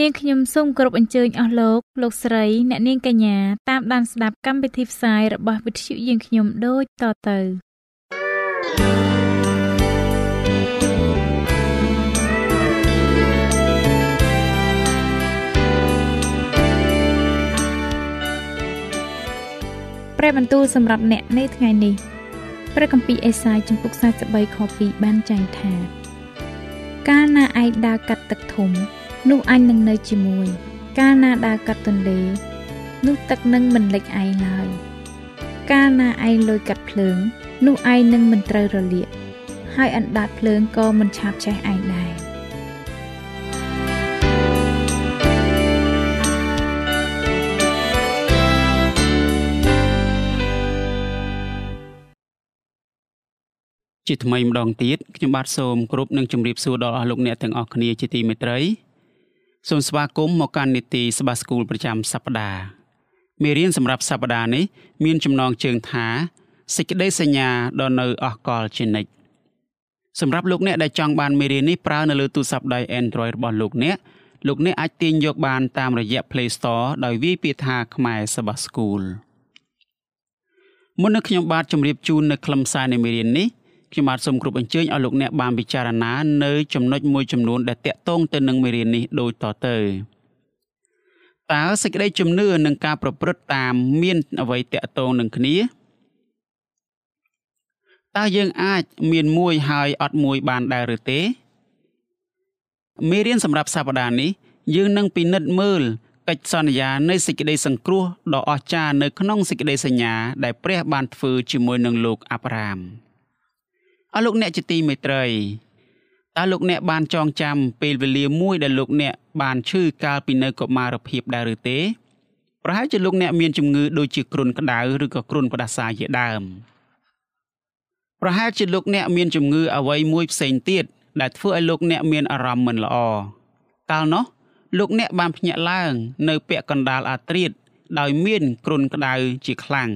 នាងខ្ញុំសូមគោរពអញ្ជើញអស់លោកលោកស្រី អ្នកនាងកញ្ញាតាមដានស្ដាប់កម្មវិធីផ្សាយរបស់វិទ្យុយើងខ្ញុំដូចតទៅព្រះបន្ទូលសម្រាប់អ្នកនៅថ្ងៃនេះព្រះគម្ពីរអេសាយចំពុក43ខ2បានចែងថា កាលណាឯងដើរកាត់ទឹកធំ នោះអញនឹងនៅជាមួយ កាលណាដើរកាត់ទន្លេ នោះទឹកនឹងមិនលិចឯងឡើយកាលណាឯងលួចកាត់ភ្លើង នោះឯងនឹងមិនត្រូវរលាកហើយអណ្ដាតភ្លើងក៏មិនឆាបឆេះឯងដែរជាថ្មីម្ដងទៀតខ្ញុំបាទសូមគោរពនិងជម្រាបសួរដល់អស់លោកអ្នកទាំងអស់គ្នាជាទីមេត្រី សូមស្វាគមន៍មកកាន់នីតិសភាស្គូលប្រចាំសប្ដាហ៍មេរៀនសម្រាប់សប្ដាហ៍នេះមានចំណងជើងថាសេចក្តីសញ្ញាដ៏នៅអស់កលជានិច្ចសម្រាប់លោកអ្នកដែលចង់បានមេរៀននេះប្រើនៅលើទូរស័ព្ទដៃ Android របស់លោកអ្នកលោកអ្នកអាចទាញយកបានតាមរយៈ Play Store ដោយវាយពាក្យថាខ្មែរសភាស្គូលមុននឹងខ្ញុំបាទជម្រាបជូននៅខ្លឹមសារនៃមេរៀននេះ ខ្ញុំបាទសូមគ្រប់អញ្ជើញឲ្យលោកអ្នកបានពិចារណានៅចំណុចមួយចំនួនដែលតាក់ទងទៅនឹងមេរៀននេះដូចតទៅតើសេចក្តីជំនឿនិងការប្រព្រឹត្តតាមមានអ្វីតាក់ទងនឹងគ្នាតើយើងអាចមានមួយហើយអត់មួយបានដែរឬទេមេរៀនសម្រាប់សប្តាហ៍នេះយើងនឹងពិនិត្យមើលកិច្ចសន្យានៃសេចក្តីសង្គ្រោះដ៏អស្ចារ្យនៅក្នុងសេចក្តីសញ្ញាដែលព្រះបានធ្វើជាមួយនឹងលោកអាប់រ៉ាម។ អស់លោកអ្នកជាទីមេត្រីតើលោកអ្នកបានចងចាំពេលវេលាមួយដែលលោកអ្នកបានឈឺកាលពីនៅកុមារភាពដែរឬទេប្រហែលជាលោកអ្នកមានជំងឺដូចជាគ្រុនក្តៅឬក៏គ្រុនផ្ដាសាជាដើមប្រហែលជាលោកអ្នកមានជំងឺអ្វីមួយផ្សេងទៀតដែលធ្វើឲ្យលោកអ្នកមានអារម្មណ៍មិនល្អកាលនោះលោកអ្នកបានភ្ញាក់ឡើង នៅពាក់កណ្ដាលអាត្រៀតដោយមានគ្រុនក្តៅជាខ្លាំង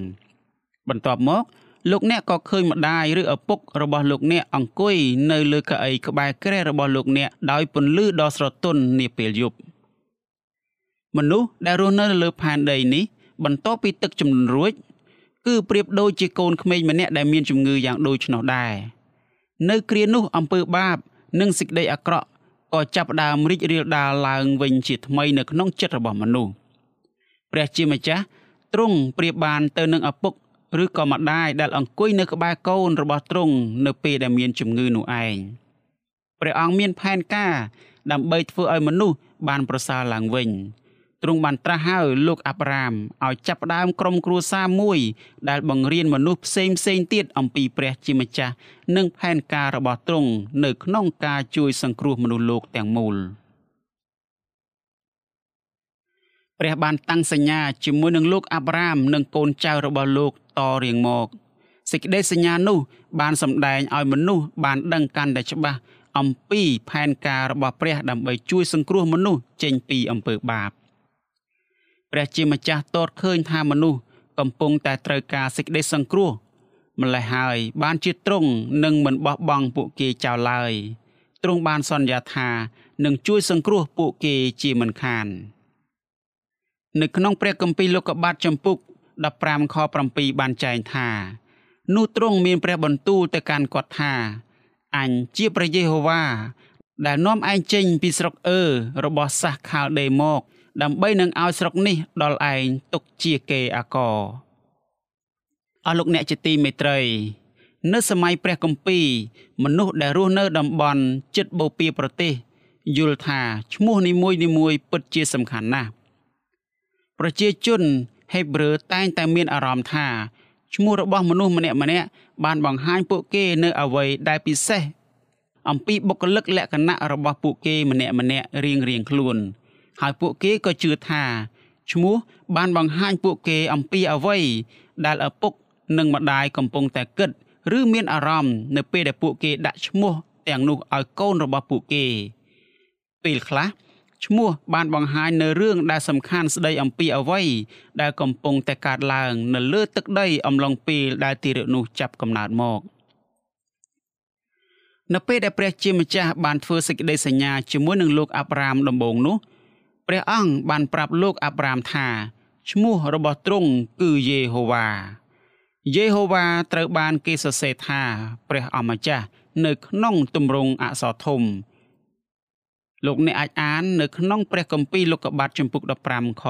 បន្ទាប់មក លោកអ្នកក៏ឃើញម្ដាយឬឪពុករបស់លោកអ្នកអង្គុយនៅលើកៅអីក្បែរគ្រែរបស់លោកអ្នកដោយពន្លឺដ៏ស្រទន់នាពេលយប់មនុស្សដែលរស់នៅលើផែនដីនេះបន្ទាប់ពីទឹកជំនន់រួច គឺប្រៀបដូចជាកូនក្មេងម្នាក់ដែលមានជំងឺយ៉ាងដូចនោះដែរនៅគ្រានោះអំពើបាប និងសេចក្តីអាក្រក់ក៏ចាប់ផ្ដើមរីករាលដាលឡើងវិញជាថ្មីនៅក្នុងចិត្តរបស់មនុស្សព្រះជាម្ចាស់ទ្រង់ប្រៀបបានទៅនឹងឪពុក ឬក៏ម្ដាយដែលអង្គុយនៅក្បែរកូនរបស់ទ្រង់នៅពេលដែលមានជំងឺនោះឯងព្រះអង្គមានផែនការដើម្បីធ្វើឲ្យមនុស្សបានប្រសើរឡើងវិញទ្រង់បានត្រាស់ហៅលោកអាប់រ៉ាមឲ្យចាប់ផ្ដើមក្រុមគ្រួសារមួយ ដែលបង្រៀនមនុស្សផ្សេងផ្សេងទៀតអំពីព្រះជាម្ចាស់និងផែនការរបស់ទ្រង់នៅក្នុងការជួយសង្គ្រោះមនុស្សលោកទាំងមូល។ព្រះបានតាំងសញ្ញាជាមួយនឹងលោកអាប់រ៉ាមនិងកូនចៅរបស់លោក តរៀងមកសេចក្តីសញ្ញានោះបានសម្ដែងឲ្យមនុស្សបានដឹងកាន់តែច្បាស់អំពីផែនការរបស់ព្រះដើម្បីជួយសង្គ្រោះមនុស្សចេញពីអំពើបាបព្រះជាម្ចាស់តតឃើញថាមនុស្សកំពុងតែត្រូវការសេចក្តីសង្គ្រោះម្ល៉េះហើយបានជាទ្រង់នឹងមិនបោះបង់ពួកគេចោលឡើយទ្រង់បានសន្យាថានឹងជួយសង្គ្រោះពួកគេជាមិនខាន។នៅក្នុងព្រះគម្ពីរលោកុបាទចំពុក 15ខ7បានចែងថានោះទ្រង់មានព្រះបន្ទូលទៅកាន់គាត់ថាអញជាព្រះយេហូវ៉ាដែលនាំឯងចេញពីស្រុកអឺរបស់សាសខាលដេមក ដើម្បីនឹងឲ្យស្រុកនេះដល់ឯងទុកជាគេអាកអស់លោកអ្នកជាទីមេត្រី នៅសម័យព្រះគម្ពីរមនុស្សដែលរស់នៅតំបន់ជិតបូព៌ាប្រទេសយល់ថាឈ្មោះនីមួយៗពិតជាសំខាន់ណាស់ប្រជាជន ហេប្រឺតែងតែមានអារម្មណ៍ថាឈ្មោះរបស់មនុស្សម្នាក់ម្នាក់បានបង្ហាញពួកគេនៅអ្វីដែលពិសេសអំពីបុគ្គលិកលក្ខណៈរបស់ពួកគេម្នាក់ម្នាក់រៀងរៀងខ្លួន ហើយពួកគេក៏ជឿថាឈ្មោះបានបង្ហាញពួកគេអំពីអ្វីដែលឪពុកនិងម្ដាយកំពុងតែគិត ឬមានអារម្មណ៍នៅពេលដែលពួកគេដាក់ឈ្មោះទាំងនោះឲ្យកូនរបស់ពួកគេ ពេលខ្លះ ឈ្មោះបានបង្ហាញនៅរឿងដែលសំខាន់ស្ដីអំពីអ្វីដែលកំពុងតែកើតឡើងនៅលើទឹកដីអំឡុងពេលដែលទីរនោះចាប់កំណើតមកនៅពេលដែលព្រះជាម្ចាស់បានធ្វើសេចក្តីសញ្ញាជាមួយនឹងលោកអាប់រ៉ាមដំបូងនោះព្រះអង្គបានប្រាប់លោកអាប់រ៉ាមថាឈ្មោះរបស់ទ្រង់គឺយេហូវ៉ាយេហូវ៉ាត្រូវបានគេសរសេរថាព្រះអម្ចាស់នៅក្នុងទម្រង់អក្សរធំ លោកអ្នកអាចអាននៅក្នុងព្រះគម្ពីរលោកុបាទចំពុក15ខ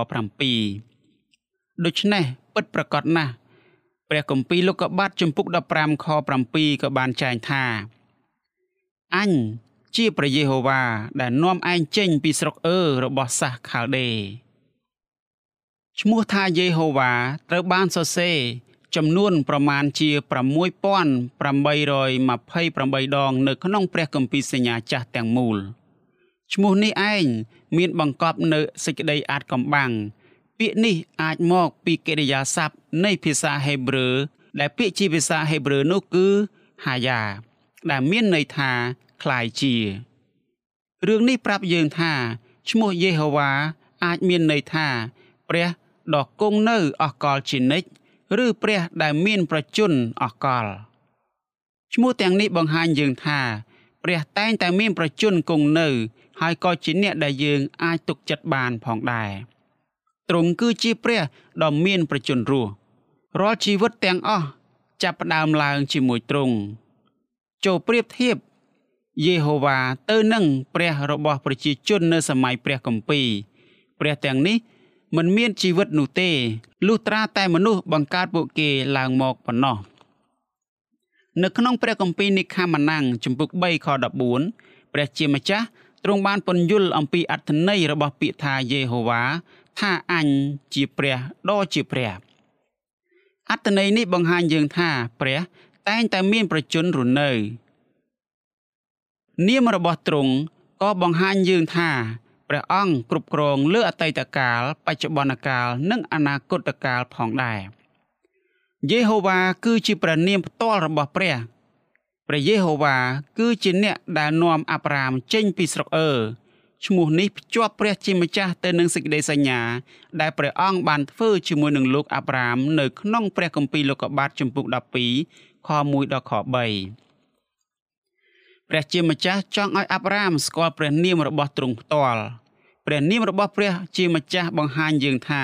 7ដូច្នេះពិតប្រាកដណាស់ព្រះគម្ពីរលោកុបាទចំពុក15ខ7ក៏បានចែងថាអញជាព្រះយេហូវ៉ាដែលនាំឯងចេញពីស្រុកអឺរបស់សាសខាល់ដេឈ្មោះថាយេហូវ៉ាត្រូវបានសរសេរចំនួនប្រមាណជា6828ដង នៅក្នុងព្រះគម្ពីរសញ្ញាចាស់ទាំងមូល ឈ្មោះនេះឯងមានបង្កប់នៅសេចក្តីអាចកំបាំងពាក្យនេះអាចមកពីកិរិយាសព្ទនៃភាសាហេប្រឺដែលពាក្យជាភាសាហេប្រឺនោះគឺហាយ៉ាដែលមានន័យថាคล้ายជារឿងនេះប្រាប់យើងថាឈ្មោះយេហូវ៉ាអាចមានន័យថាព្រះដ៏គង់នៅអស់កលជានិច្ចឬព្រះដែលមានប្រជញ្ញអស់កលឈ្មោះទាំងនេះបង្ហាញយើងថាព្រះតែងតែមានប្រជញ្ញគង់នៅ ហើយក៏ជាអ្នកដែលយើងអាចទុកចិត្តបានផងដែរទ្រង់គឺជាព្រះដ៏មានប្រជញ្ញរស់រាល់ជីវិតទាំងអស់ចាប់ផ្ដើមឡើងជាមួយទ្រង់ចូលប្រៀបធៀបយេហូវ៉ាទៅនឹងព្រះរបស់ប្រជាជននៅសម័យព្រះគម្ពីរព្រះទាំងនេះមិនមានជីវិតនោះទេលុះត្រាតែមនុស្សបង្កើតពួកគេឡើងមកប៉ុណ្ណោះនៅក្នុងព្រះគម្ពីរនិខាម៉ានាំងជំពូក3ខ14ព្រះជាម្ចាស់ ទ្រង់បានពន្យល់អំពីអត្ថន័យរបស់ពាក្យថាយេហូវ៉ាថាអញជាព្រះដ៏ជាព្រះអត្ថន័យនេះបង្ហាញយើងថាព្រះតែងតែមានប្រជញ្ញរស់នៅ នាមរបស់ទ្រង់ក៏បង្ហាញយើងថាព្រះអង្គគ្រប់គ្រងលើអតីតកាល បច្ចុប្បន្នកាល និងអនាគតកាលផងដែរយេហូវ៉ាគឺជាព្រះនាមផ្ទាល់របស់ព្រះ ព្រះយេហូវ៉ាគឺជាអ្នកដែលនាំអាប់រ៉ាមចេញពីស្រុកអឺឈ្មោះនេះភ្ជាប់ព្រះជាម្ចាស់ទៅនឹងសេចក្តីសញ្ញា ដែលព្រះអង្គបានធ្វើជាមួយនឹងលោកអាប់រ៉ាមនៅក្នុងព្រះគម្ពីរលោកុបាទចំពុក12ខ1ដល់ខ3ព្រះជាម្ចាស់ចង់ឲ្យអាប់រ៉ាមស្គាល់ព្រះនាមរបស់ទ្រង់ផ្ទាល់ព្រះនាមរបស់ព្រះជាម្ចាស់បង្ហាញយើងថា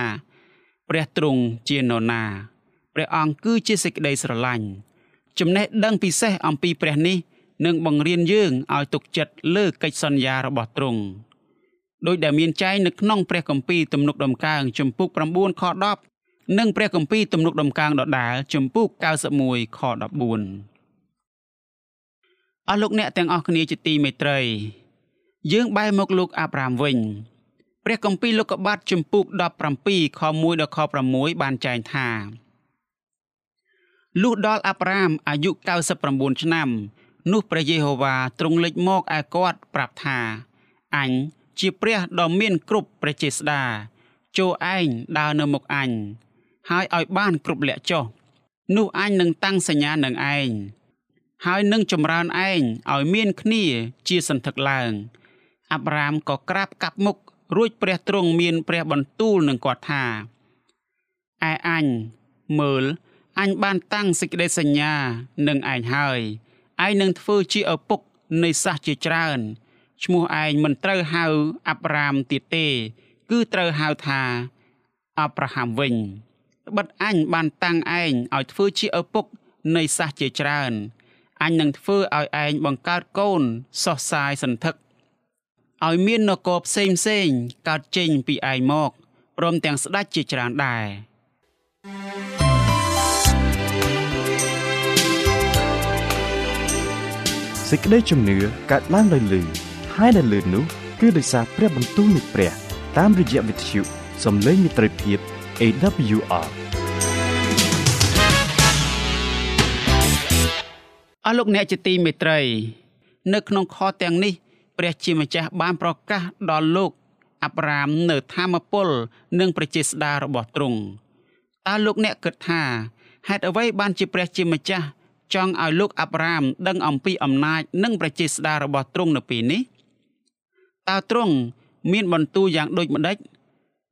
ព្រះទ្រង់ជានរណា ព្រះអង្គគឺជាសេចក្តីស្រឡាញ់ ចំណេះដឹងពិសេសអំពីព្រះនេះនឹងបង្រៀនយើងឲ្យទុកចិត្តលើកិច្ចសន្យារបស់ទ្រង់ដោយដែលមានចែងនៅក្នុងព្រះគម្ពីរទំនុកដំកើងចំពុក9ខ10និងព្រះគម្ពីរទំនុកដំកើងដដាលចំពុក91ខ14អស់លោកអ្នកទាំងអស់គ្នាជាទីមេត្រី យើងបែរមកលោកអាប់រ៉ាមវិញព្រះគម្ពីរលោកុបាទជំពូក17ខ1ដល់ខ6បានចែងថា លុះដល់អាប់រ៉ាមអាយុ99ឆ្នាំ នោះព្រះយេហូវ៉ាទ្រង់លេចមកឯគាត់ប្រាប់ថាអញជាព្រះដ៏មានគ្រប់ព្រះចេស្តាចូលឯងដើរនៅមុខអញហើយឲ្យបានគ្រប់លក្ខចុះនោះអញនឹងតាំងសញ្ញានឹងឯងហើយនឹងចម្រើនឯងឲ្យមានគ្នាជាសន្ធឹកឡើងអាប់រ៉ាមក៏ក្រាបកាប់មុខរួចព្រះទ្រង់មានព្រះបន្ទូលនឹងគាត់ថាឯអញមើល អញបានតាំងសេចក្តីសញ្ញានឹងឯងហើយឯងនឹងធ្វើជាឪពុកនៃសាសជាច្រើនឈ្មោះឯងមិនត្រូវហៅអាប់រ៉ាមទៀតទេ គឺត្រូវហៅថាអាប់រ៉ាហាំវិញត្បិតអញបានតាំងឯងឲ្យធ្វើជាឪពុកនៃសាសជាច្រើនអញនឹងធ្វើឲ្យឯងបង្កើតកូនសោះសាយសន្ធឹកឲ្យមាននគរផ្សេងផ្សេងកើតចេញពីឯងមកព្រមទាំងស្ដេចជាច្រើនដែរ សេចក្តីជំនឿកើតឡើងដោយលឺហើយដែលលឺនោះគឺដោយសារព្រះបន្ទូលនៃព្រះ តាមរយៈវិទ្យុសំឡេងមិត្តភាព AWR អស់លោកអ្នកជាទីមេត្រី នៅក្នុងខទាំងនេះ ព្រះជាម្ចាស់បានប្រកាសដល់លោកអាប់រ៉ាមនៅធម្មពល និងប្រជាស្ដាររបស់ទ្រង់តើលោកអ្នកគិតថាហេតុអ្វីបានជាព្រះជាម្ចាស់ ចង់ឲ្យលោកអាប់រ៉ាមដឹងអំពីអំណាចនិងប្រជាស្ដាររបស់ទ្រង់នៅពេលនេះតើទ្រង់មានបន្ទូលយ៉ាងដូចម្ដេច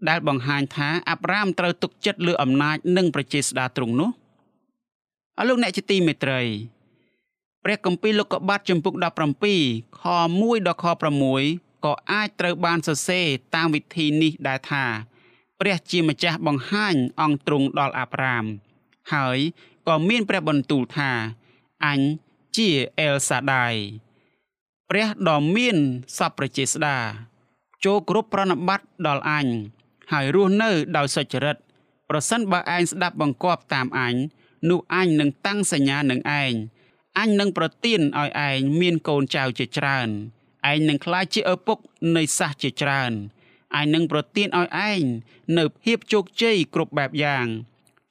ដែលបង្ហាញថាអាប់រ៉ាមត្រូវទុកចិត្តលើអំណាចនិងប្រជាស្ដារទ្រង់នោះអរលោកអ្នកជាទីមេត្រីព្រះគម្ពីរលោកុបាទចំពុក17ខ1ដល់ខ6ក៏អាចត្រូវបានសរសេរតាមវិធីនេះដែរថា ព្រះជាម្ចាស់បង្ហាញអង្គទ្រង់ដល់អាប់រ៉ាមហើយ ក៏មានព្រះបន្ទូលថាអញជាអេលសាដៃព្រះដ៏មានសពប្រជាស្ដាចូលគ្រប់ប្រណិប័តដល់អញហើយរស់នៅដោយសុចរិតប្រសិនបើឯងស្ដាប់បង្គាប់តាមអញនោះអញនឹងតាំងសញ្ញានឹងឯងអញនឹងប្រទានឲ្យឯងមានកូនចៅជាច្រើនឯងនឹងក្លាយជាឪពុកនៃសាសជាច្រើនឯងនឹងប្រទានឲ្យឯងនៅភាពជោគជ័យគ្រប់បែបយ៉ាង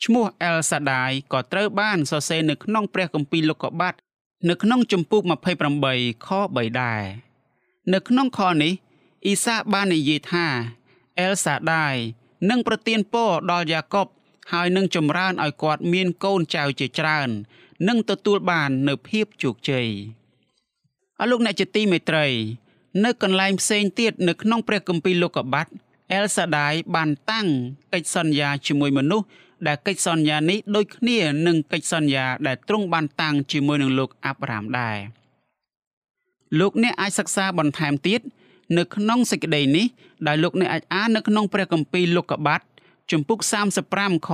ឈ្មោះអែលសាដាយក៏ត្រូវបានសរសេរនៅក្នុងព្រះគម្ពីរលោកុបាទនៅក្នុងជំពូក28ខ3ដែរនៅក្នុងខនេះអ៊ីសាបាននិយាយថាអែលសាដាយនឹងប្រទានពរដល់យ៉ាកុបហើយនឹងចម្រើនឲ្យគាត់មានកូនចៅជាច្រើននិងទទួលបាននៅភាពជោគជ័យអរលោកអ្នកជាទីមេត្រី នៅកន្លែងផ្សេងទៀតនៅក្នុងព្រះគម្ពីរលោកុបាទអែលសាដាយបានតាំងកិច្ចសន្យាជាមួយមនុស្ស ដែលកិច្ចសន្យានេះដូចគ្នានឹងកិច្ចសន្យាដែលទ្រង់បានតាំងជាមួយនឹងលោកអាប់រ៉ាមដែរលោកអ្នកអាចសិក្សាបន្ថែមទៀតនៅក្នុងសេចក្តីនេះដែលលោកអ្នកអាចអាននៅក្នុងព្រះគម្ពីរលោកុបាទជំពូក35ខ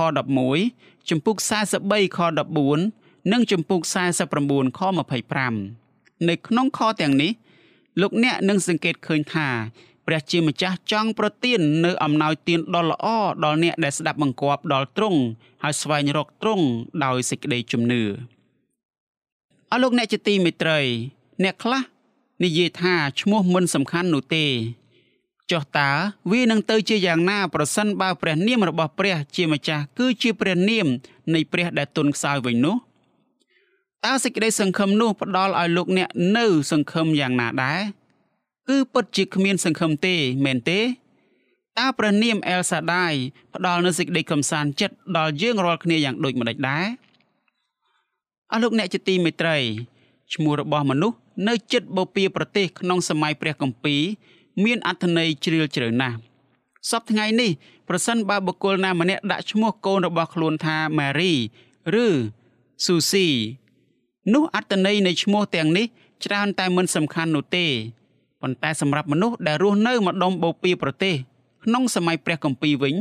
11ជំពូក43ខ14និងជំពូក49ខ25នៅក្នុងខទាំងនេះលោកអ្នកនឹងសង្កេតឃើញថា ព្រះជាម្ចាស់ចង់ប្រទាននៅអំណោយទានដ៏ល្អដល់អ្នកដែលស្ដាប់បង្គាប់ដល់ទ្រង់ហើយស្វែងរកទ្រង់ដោយសេចក្តីជំនឿអរលោកអ្នកជាទីមេត្រី អ្នកខ្លះនិយាយថាឈ្មោះមិនសំខាន់នោះទេចុះតើវានឹងទៅជាយ៉ាងណាប្រសិនបើព្រះនាមរបស់ព្រះជាម្ចាស់គឺជាព្រះនាមនៃព្រះដែលទុនខ្សោយវិញនោះតើសេចក្តីសង្ឃឹមនោះផ្ដល់ឲ្យលោកអ្នកនៅសង្ឃឹមយ៉ាងណាដែរ គឺពិតជាគ្មានសង្ឃឹមទេមែនទេតើព្រះនាមអែលសាដាយផ្ដល់នូវសេចក្តីកំសាន្តចិត្តដល់យើងរាល់គ្នាយ៉ាងដូចម្តេចដែរអស់លោកអ្នកជាទីមេត្រីឈ្មោះរបស់មនុស្សនៅចិត្តបូព៌ាប្រទេសក្នុងសម័យព្រះគម្ពីរមានអត្ថន័យជ្រាលជ្រៅណាស់សពថ្ងៃនេះប្រសិនបើបុគ្គលណាម្នាក់ដាក់ឈ្មោះកូនរបស់ខ្លួនថាម៉ារីឬស៊ូស៊ីនោះអត្ថន័យនៃឈ្មោះទាំងនេះច្រើនតែមិនសំខាន់នោះទេ ប៉ុន្តែសម្រាប់មនុស្សដែលរស់នៅម្ដុំបូព៌ាប្រទេស ក្នុងសម័យព្រះគម្ពីរវិញ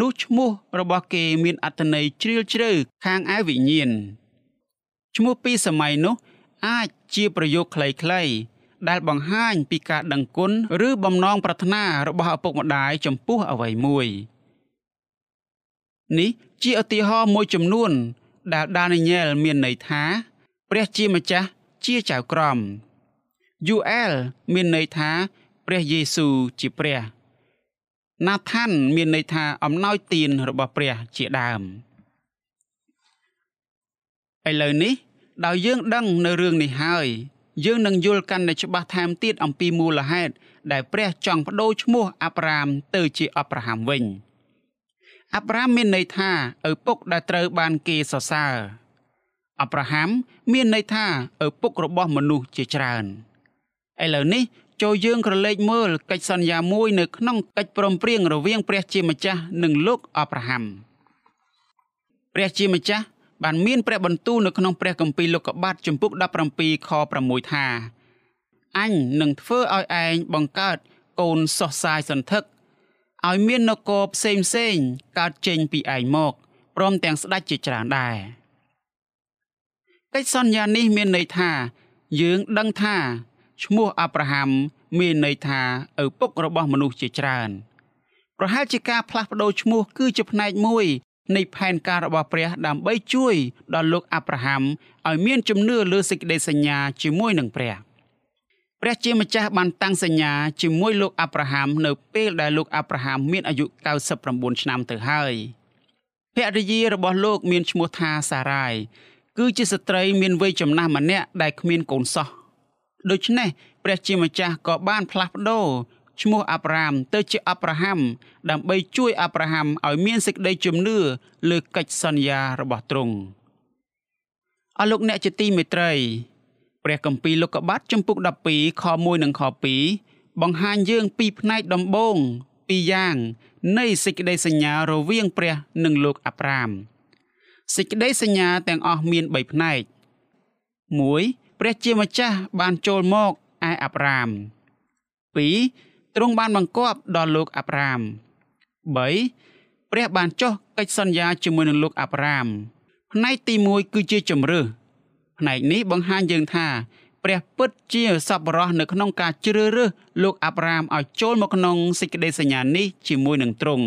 នោះឈ្មោះរបស់គេមានអត្ថន័យជ្រាលជ្រៅខាងឯវិញ្ញាណឈ្មោះពីសម័យនោះអាចជាប្រយោគខ្លីៗដែលបង្ហាញពីការដឹងគុណឬបំណងប្រាថ្នារបស់ឪពុកម្ដាយចំពោះអ្វីមួយនេះជាឧទាហរណ៍មួយចំនួន ដែលដានីយ៉ែលមានន័យថា ព្រះជាម្ចាស់ជាចៅក្រម យូអែលមានន័យថាព្រះយេស៊ូវជាព្រះណាថាន់មានន័យថាអំណោយទានរបស់ព្រះជាដើមឥឡូវនេះដោយយើងដឹងនៅរឿងនេះហើយយើងនឹងយល់កាន់តែច្បាស់ថែមទៀតអំពីមូលហេតុដែលព្រះចង់បដូរឈ្មោះអាប់រ៉ាមទៅជាអប្រាហាំវិញអាប់រ៉ាមមានន័យថាឪពុកដែលត្រូវបានគេសរសើរអាប់រ៉ាហាំមានន័យថាឪពុករបស់មនុស្សជាច្រើន ឥឡូវនេះចូលយើងក្រឡេកមើលកិច្ចសន្យាមួយនៅក្នុងកិច្ចព្រមព្រៀងរវាងព្រះជាម្ចាស់និងលោកអាប់រ៉ាហាំព្រះជាម្ចាស់បានមានព្រះបន្ទូលនៅក្នុងព្រះគម្ពីរលោកុបាទជំពូក17ខ6ថាអញនឹងធ្វើឲ្យឯងបង្កើតកូនសោះសាយសន្ធឹកឲ្យមាននគរផ្សេងផ្សេងកើតចេញពីឯងមកព្រមទាំងស្ដេចជាច្រើនដែរកិច្ចសន្យានេះមានន័យថា យើងដឹងថា ឈ្មោះអាប់រ៉ាហាំមានន័យថាឪពុករបស់មនុស្សជាច្រើន ប្រហែលជាការផ្លាស់ប្ដូរឈ្មោះគឺជាផ្នែកមួយនៃផែនការរបស់ព្រះដើម្បីជួយដល់លោកអាប់រ៉ាហាំឲ្យមានជំនឿលើសេចក្តីសញ្ញាជាមួយនឹងព្រះព្រះជាម្ចាស់បានតាំងសញ្ញាជាមួយលោកអាប់រ៉ាហាំនៅពេលដែលលោកអាប់រ៉ាហាំមានអាយុ99ឆ្នាំទៅហើយភរិយារបស់លោកមានឈ្មោះថាសារ៉ាយគឺជាស្ត្រីមានវ័យចំណាស់ម្នាក់ដែលគ្មានកូនសោះ ដូច្នេះព្រះជាម្ចាស់ក៏បានផ្លាស់ប្ដូរឈ្មោះអាប់រ៉ាមទៅជាអាប់រ៉ាហាំដើម្បីជួយអាប់រ៉ាហាំឲ្យមានសេចក្តីជំនឿលើកិច្ចសន្យារបស់ទ្រង់អស់លោកអ្នកជាទីមេត្រីព្រះគម្ពីរលោកុបាទចំពុក12ខ1និងខ2បង្ហាញយើងពីផ្នែកដំបូងពីរយ៉ាងនៃសេចក្តីសញ្ញារវាងព្រះនិងលោកអាប់រ៉ាមសេចក្តីសញ្ញាទាំងអស់មាន3ផ្នែក1 ព្រះជាម្ចាស់បានចូលមកឯអាប់រ៉ាម2ទ្រង់បានបង្គាប់ដល់លោកអាប់រ៉ាម3ព្រះបានចុះកិច្ចសន្យាជាមួយនឹងលោកអាប់រ៉ាមផ្នែកទី1គឺជាជំរឿផ្នែកនេះបង្ហាញយើងថាព្រះពិតជាសប្បុរសនៅក្នុងការជ្រើសរើសលោកអាប់រ៉ាមឲ្យចូលមកក្នុងសេចក្តីសញ្ញានេះជាមួយនឹងទ្រង់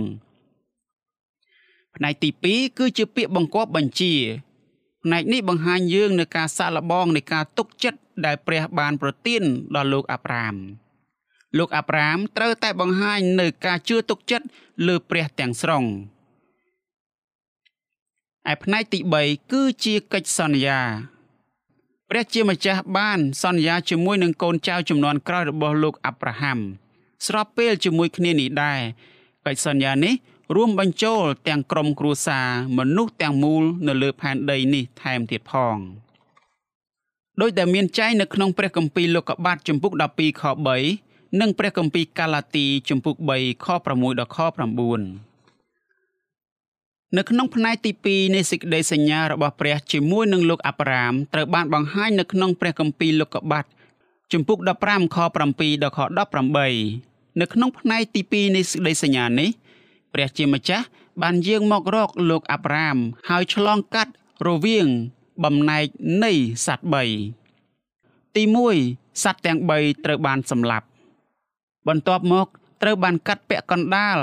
ផ្នែកទី2គឺជាពាក្យបង្គាប់បញ្ជា ផ្នែកនេះបង្ហាញយើងនៅការសាក់លបងនៃការទុកចិត្តដែលព្រះបានប្រទានដល់លោកអាប់រ៉ាមលោកអាប់រ៉ាមត្រូវតែបង្ហាញនៅការជឿទុកចិត្តលើព្រះទាំងស្រុងឯផ្នែកទី3គឺជាកិច្ចសន្យាព្រះជាម្ចាស់បានសន្យាជាមួយនឹងកូនចៅចំនួនក្រោយរបស់លោកអាប់រ៉ាហាំស្របពេលជាមួយគ្នានេះដែរកិច្ចសន្យានេះ រួមបញ្ចូលទាំងក្រុមគ្រួសារមនុស្សទាំងមូលនៅលើផែនដីនេះថែមទៀតផងដោយដែលមានចែងនៅក្នុងព្រះគម្ពីរលោកុបាទជំពូក12ខ3និងព្រះគម្ពីរកាឡាទីជំពូក3ខ6ដល់ខ9នៅក្នុងផ្នែកទី2នៃសេចក្តីសញ្ញារបស់ព្រះជាមួយនឹងលោកអាប់រ៉ាមត្រូវបានបង្ហាញនៅក្នុងព្រះគម្ពីរលោកុបាទជំពូក15ខ7ដល់ខ18នៅក្នុងផ្នែកទី2នៃសេចក្តីសញ្ញានេះ ព្រះជាម្ចាស់បានយាងមករកលោកអាប់រ៉ាមហើយឆ្លងកាត់រវាងបំណែកនៃសត្វ3ទី1សត្វទាំង3ត្រូវបានសម្លាប់ បន្ទាប់មកត្រូវបានកាត់ពាក់កណ្ដាល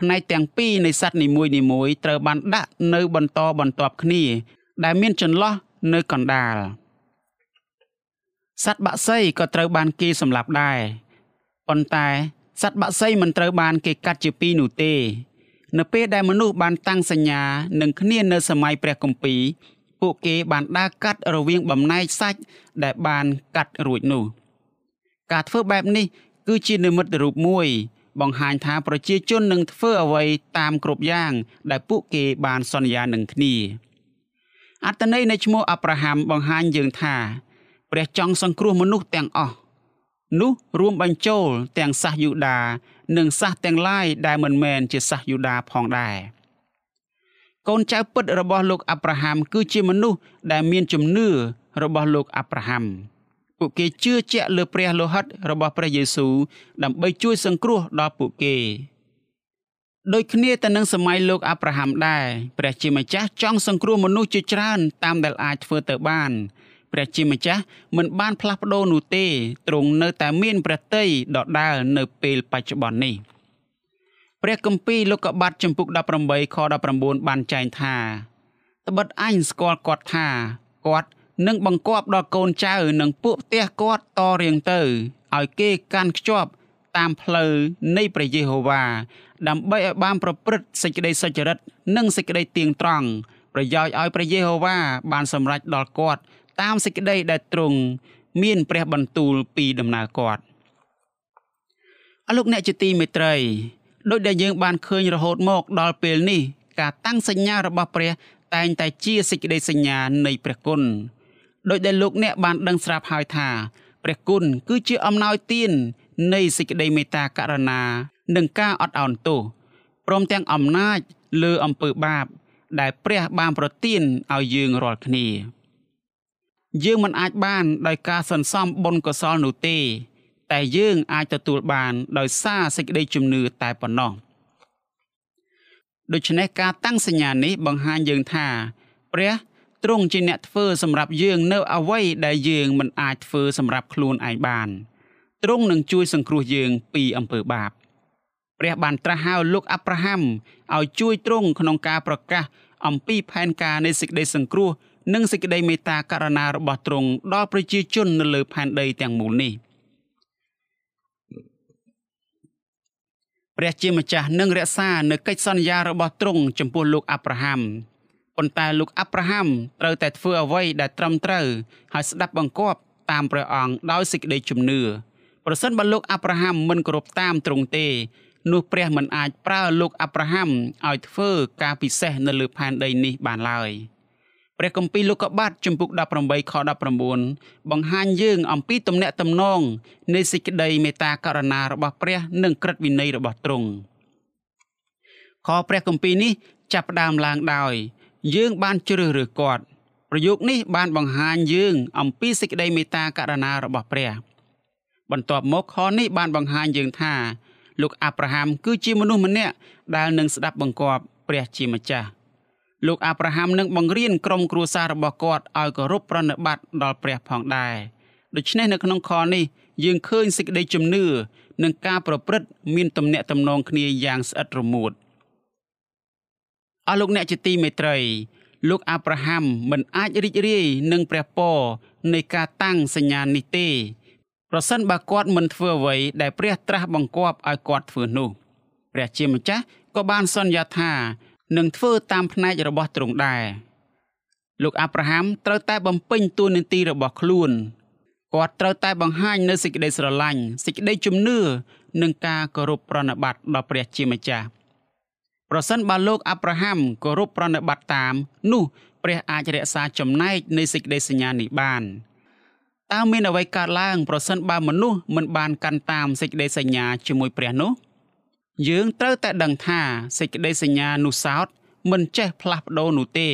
ផ្នែកទាំងពីរនៃសត្វនីមួយនីមួយត្រូវបានដាក់នៅបន្តបន្ទាប់គ្នា ដែលមានចន្លោះនៅកណ្ដាលសត្វបក្សីក៏ត្រូវបានគេសម្លាប់ដែរប៉ុន្តែ សត្វបក្សីមិនត្រូវបានគេកាត់ជាពីរនោះទេ នៅពេលដែលមនុស្សបានតាំងសញ្ញានឹងគ្នានៅសម័យព្រះគម្ពីរពួកគេបានដើរកាត់រវាងបំណែកសាច់ដែលបានកាត់រួចនោះ ការធ្វើបែបនេះ គឺជានិមិត្តរូបមួយ បង្ហាញថាប្រជាជននឹងធ្វើអ្វីតាមគ្រប់យ៉ាង ដែលពួកគេបានសន្យានឹងគ្នាអត្តន័យនៃឈ្មោះអាប់រ៉ាហាំបង្ហាញយើងថា ព្រះចង់សង្គ្រោះមនុស្សទាំងអស់ នោះរួមបញ្ចូលទាំងសាសយូដា និងសាសទាំងឡាយដែលមិនមែនជាសាសយូដាផងដែរកូនចៅពិតរបស់លោកអាប់រ៉ាហាំគឺជាមនុស្សដែលមានជំនឿរបស់លោកអាប់រ៉ាហាំពួកគេជឿជាក់លើព្រះលោហិតរបស់ព្រះយេស៊ូវដើម្បីជួយសង្គ្រោះដល់ពួកគេដូចគ្នាទៅនឹងសម័យលោកអាប់រ៉ាហាំដែរព្រះជាម្ចាស់ចង់សង្គ្រោះមនុស្សជាច្រើនតាមដែលអាចធ្វើទៅបាន ព្រះជាម្ចាស់មិនបានផ្លាស់ប្ដូរនោះទេទ្រង់នៅតែមានព្រះតីដដាលនៅពេលបច្ចុប្បន្ននេះព្រះគម្ពីរលោកុបាទចំពុក18ខ19បានចែងថាត្បិតអញស្គាល់គាត់ថាគាត់និងបង្គាប់ដល់កូនចៅនិងពួកផ្ទះគាត់តរៀងទៅឲ្យគេកាន់ខ្ជាប់តាមផ្លូវនៃព្រះយេហូវ៉ាដើម្បីឲ្យបានប្រព្រឹត្តសេចក្តីសុចរិតនិងសេចក្តីទៀងត្រង់ប្រយោជន៍ឲ្យព្រះយេហូវ៉ាបានសម្រេចដល់គាត់ តាមសេចក្តីដែលទ្រង់មានព្រះបន្ទូលពីដំណើរគាត់អរលោកអ្នកជាទីមេត្រីដោយដែលយើងបានឃើញរហូតមកដល់ពេលនេះការតាំងសញ្ញារបស់ព្រះតែងតែជាសេចក្តីសញ្ញានៃព្រះគុណដោយដែលលោកអ្នកបានដឹងស្រាប់ហើយថាព្រះគុណគឺជាអំណោយទាននៃសេចក្តីមេត្តាករុណា និងការអត់ឱនទោសព្រមទាំងអំណាចលើអំពើបាប ដែលព្រះបានប្រទានឲ្យយើងរាល់គ្នា យើងមិនអាចបានដោយការសន្សំបុណ្យកុសលនោះទេ តែយើងអាចទទួលបានដោយសារសេចក្តីជំនឿតែប៉ុណ្ណោះដូច្នេះការតាំងសញ្ញានេះបង្ហាញយើងថា ព្រះទ្រង់ជាអ្នកធ្វើសម្រាប់យើងនៅអ្វីដែលយើងមិនអាចធ្វើសម្រាប់ខ្លួនឯងបានទ្រង់នឹងជួយសង្គ្រោះយើងពីអំពើបាបព្រះបានត្រាស់ហៅលោកអាប់រ៉ាហាំឲ្យជួយទ្រង់ក្នុងការប្រកាសអំពីផែនការនៃសេចក្តីសង្គ្រោះ និងសេចក្តីមេត្តាករុណារបស់ទ្រង់ដល់ប្រជាជននៅលើផែនដីទាំងមូលនេះព្រះជាម្ចាស់នឹងរក្សានៅកិច្ចសន្យារបស់ទ្រង់ចំពោះលោកអាប់រ៉ាហាំប៉ុន្តែលោកអាប់រ៉ាហាំត្រូវតែធ្វើអ្វីដែលត្រឹមត្រូវហើយស្ដាប់បង្គាប់តាមព្រះអង្គដោយសេចក្តីជំនឿប្រសិនបើលោកអាប់រ៉ាហាំមិនគោរពតាមទ្រង់ទេនោះព្រះមិនអាចប្រើលោកអាប់រ៉ាហាំឲ្យធ្វើការពិសេសនៅលើផែនដីនេះបានឡើយ ព្រះគម្ពីរលោកុបាទជំពូក18ខ19បង្ហាញយើងអំពីទំនាក់ទំនងនៃសេចក្តីមេត្តាករុណារបស់ព្រះ និងក្រឹតវិន័យរបស់ទ្រង់ខព្រះគម្ពីរនេះចាប់ផ្ដើមឡើងដោយ យើងបានជ្រើសរើសគាត់ប្រយោគនេះបានបង្ហាញយើង អំពីសេចក្តីមេត្តាករុណារបស់ព្រះ បន្ទាប់មកខនេះបានបង្ហាញយើងថាលោកអាប់រ៉ាហាំគឺជាមនុស្សម្នាក់ដែលនឹងស្ដាប់បង្គាប់ព្រះជាម្ចាស់ លោកអាប់រ៉ាហាំនឹងបង្រៀនក្រុមគ្រួសាររបស់គាត់ឲ្យគោរពប្រណិប័តដល់ព្រះផងដែរដូច្នេះនៅក្នុងខនេះយើងឃើញសេចក្តីជំនឿនិងការប្រព្រឹត្តមានទំនាក់ទំនងគ្នាយ៉ាងស្អិតរមួតអស់លោកអ្នកជាទីមេត្រីលោកអាប់រ៉ាហាំមិនអាចរីករាយនឹងព្រះពរនៃការតាំងសញ្ញានេះទេប្រសិនបើគាត់មិនធ្វើអ្វីដែលព្រះត្រាស់បង្គាប់ឲ្យគាត់ធ្វើនោះព្រះជាម្ចាស់ក៏បានសន្យាថា នឹងធ្វើតាមផ្នែករបស់ទ្រង់ដែរលោកអាប់រ៉ាហាំត្រូវតែបំពេញតួនាទីរបស់ខ្លួនគាត់ត្រូវតែបង្ហាញនូវសេចក្តីស្រឡាញ់សេចក្តីជំនឿនិងការគោរពប្រណិប័តដល់ព្រះជាម្ចាស់ប្រសិនបើលោកអាប់រ៉ាហាំគោរពប្រណិប័តតាម នោះព្រះអាចរក្សាចំណែកនៃសេចក្តីសញ្ញានេះបានតើមានអ្វីកើតឡើង ប្រសិនបើមនុស្សមិនបានកាន់តាមសេចក្តីសញ្ញាជាមួយព្រះនោះ យើងត្រូវតែដឹងថាសេចក្តីសញ្ញានោះសោតមិនចេះផ្លាស់ប្ដូរនោះទេ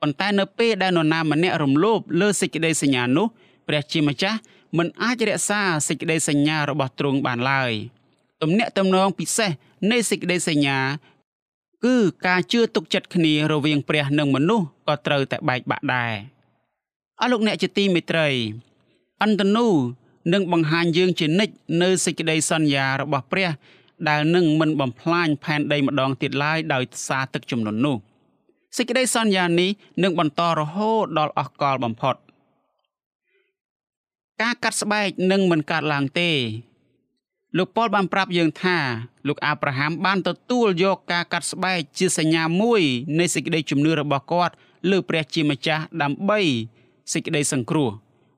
ប៉ុន្តែនៅពេលដែលនរណាម្នាក់រំលោភលើសេចក្តីសញ្ញានោះព្រះជាម្ចាស់មិនអាចរក្សាសេចក្តីសញ្ញារបស់ទ្រង់បានឡើយទំនាក់ទំនងពិសេសនៃសេចក្តីសញ្ញា គឺការជឿទុកចិត្តគ្នារវាងព្រះនិងមនុស្សក៏ត្រូវតែបែកបាក់ដែរអស់លោកអ្នកជាទីមេត្រី អន្តនូនឹងបង្ហាញយើងជានិច្ចនៅសេចក្តីសន្យារបស់ព្រះ ដែលនឹងមិនបំផ្លាញផែនដីម្ដងទៀតឡើយដោយសារទឹកជំនន់នោះសេចក្តីសន្យានេះនឹងបន្តរហូតដល់អស់កលបំផុតការកាត់ស្បែកនឹងមិនកើតឡើងទេលោកប៉ុលបានប្រាប់យើងថាលោកអាប់រ៉ាហាំបានទទួលយកការកាត់ស្បែកជាសញ្ញាមួយនៃសេចក្តីជំនឿរបស់គាត់លើព្រះជាម្ចាស់ដើម្បីសេចក្តីសង្គ្រោះ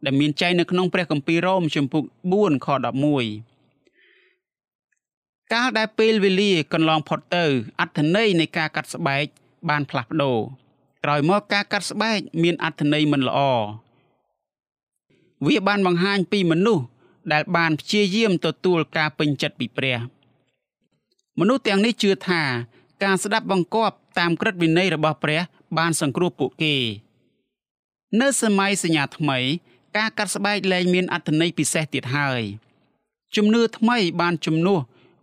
ដែលមានចែងនៅក្នុងព្រះគម្ពីររ៉ូមជំពូក4ខ11 កាលដែលពេលវេលាកន្លងផុតទៅអត្ថន័យនៃការកាត់ស្បែកបានផ្លាស់ប្ដូរក្រោយមកការកាត់ស្បែកមានអត្ថន័យមិនល្អវាបានបង្ហាញពីមនុស្សដែលបានព្យាយាមទទួលការពេញចិត្តពីព្រះមនុស្សទាំងនេះជឿថា ការស្ដាប់បង្គាប់តាមក្រឹតវិន័យរបស់ព្រះ បានសង្គ្រោះពួកគេ នៅសម័យសញ្ញាថ្មី ការកាត់ស្បែកលែងមានអត្ថន័យពិសេសទៀតហើយជំនឿថ្មីបានជំនួស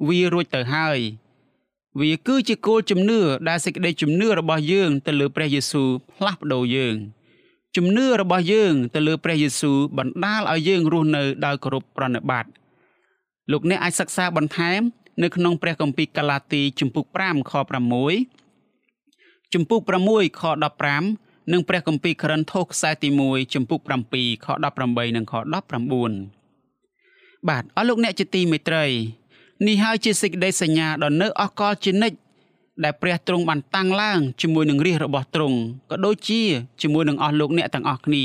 វារួចទៅហើយ វាគឺជាគោលជំនឿដែលសេចក្តីជំនឿរបស់យើងទៅលើព្រះយេស៊ូវផ្លាស់ប្ដូរយើងជំនឿរបស់យើងទៅលើព្រះយេស៊ូវបណ្ដាលឲ្យយើងរស់នៅដោយគោរពប្រណិប័តលោកអ្នកអាចសិក្សាបន្ថែម នៅក្នុងព្រះគម្ពីរកាឡាទីជំពូក5ខ6ជំពូក6ខ15និងព្រះគម្ពីរក្រិនថូសខ្សែទី1ចំពុក7ខ18និងខ19បាទអស់លោកអ្នកជាទីមេត្រី នេះហើយជាសេចក្តីសញ្ញាដ៏នៅអកលជានិច្ចដែលព្រះទ្រង់បានតាំងឡើងជាមួយនឹងរាជរបស់ទ្រង់ក៏ដូចជាជាមួយនឹងអស់លោកអ្នកទាំងអស់គ្នា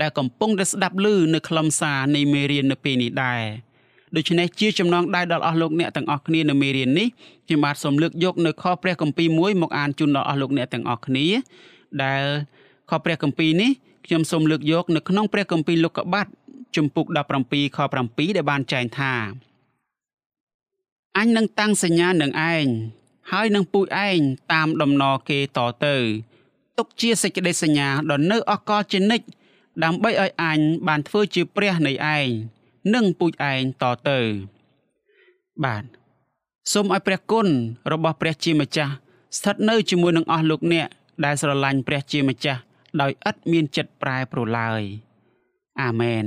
ដែលកំពុងតែស្ដាប់ឮនៅខ្លឹមសារនៃមេរៀននៅពេលនេះដែរដូច្នេះជាចំណងដៃដល់អស់លោកអ្នកទាំងអស់គ្នានៅមេរៀននេះខ្ញុំបាទសូមលើកយកនៅខព្រះគម្ពីរមួយមកអានជូនដល់អស់លោកអ្នកទាំងអស់គ្នា ដែលខព្រះគម្ពីរនេះខ្ញុំសូមលើកយកនៅក្នុងព្រះគម្ពីរលោកុបាទជំពូក17ខ7ដែលបានចែងថា អញនឹងតាំងសញ្ញានឹងឯងហើយនឹងពូជឯងតាមដំណរគេតទៅទុកជាសេចក្តីសញ្ញាដ៏នៅអកលជានិច្ចដើម្បីឲ្យអញបានធ្វើជាព្រះនៃឯងនិងពូជឯងតទៅបាទសូមឲ្យព្រះគុណរបស់ព្រះជាម្ចាស់ស្ថិតនៅជាមួយនឹងអស់លោកអ្នកដែលស្រឡាញ់ព្រះជាម្ចាស់ដោយឥតមានចិត្តប្រែប្រួលឡើយអាមែន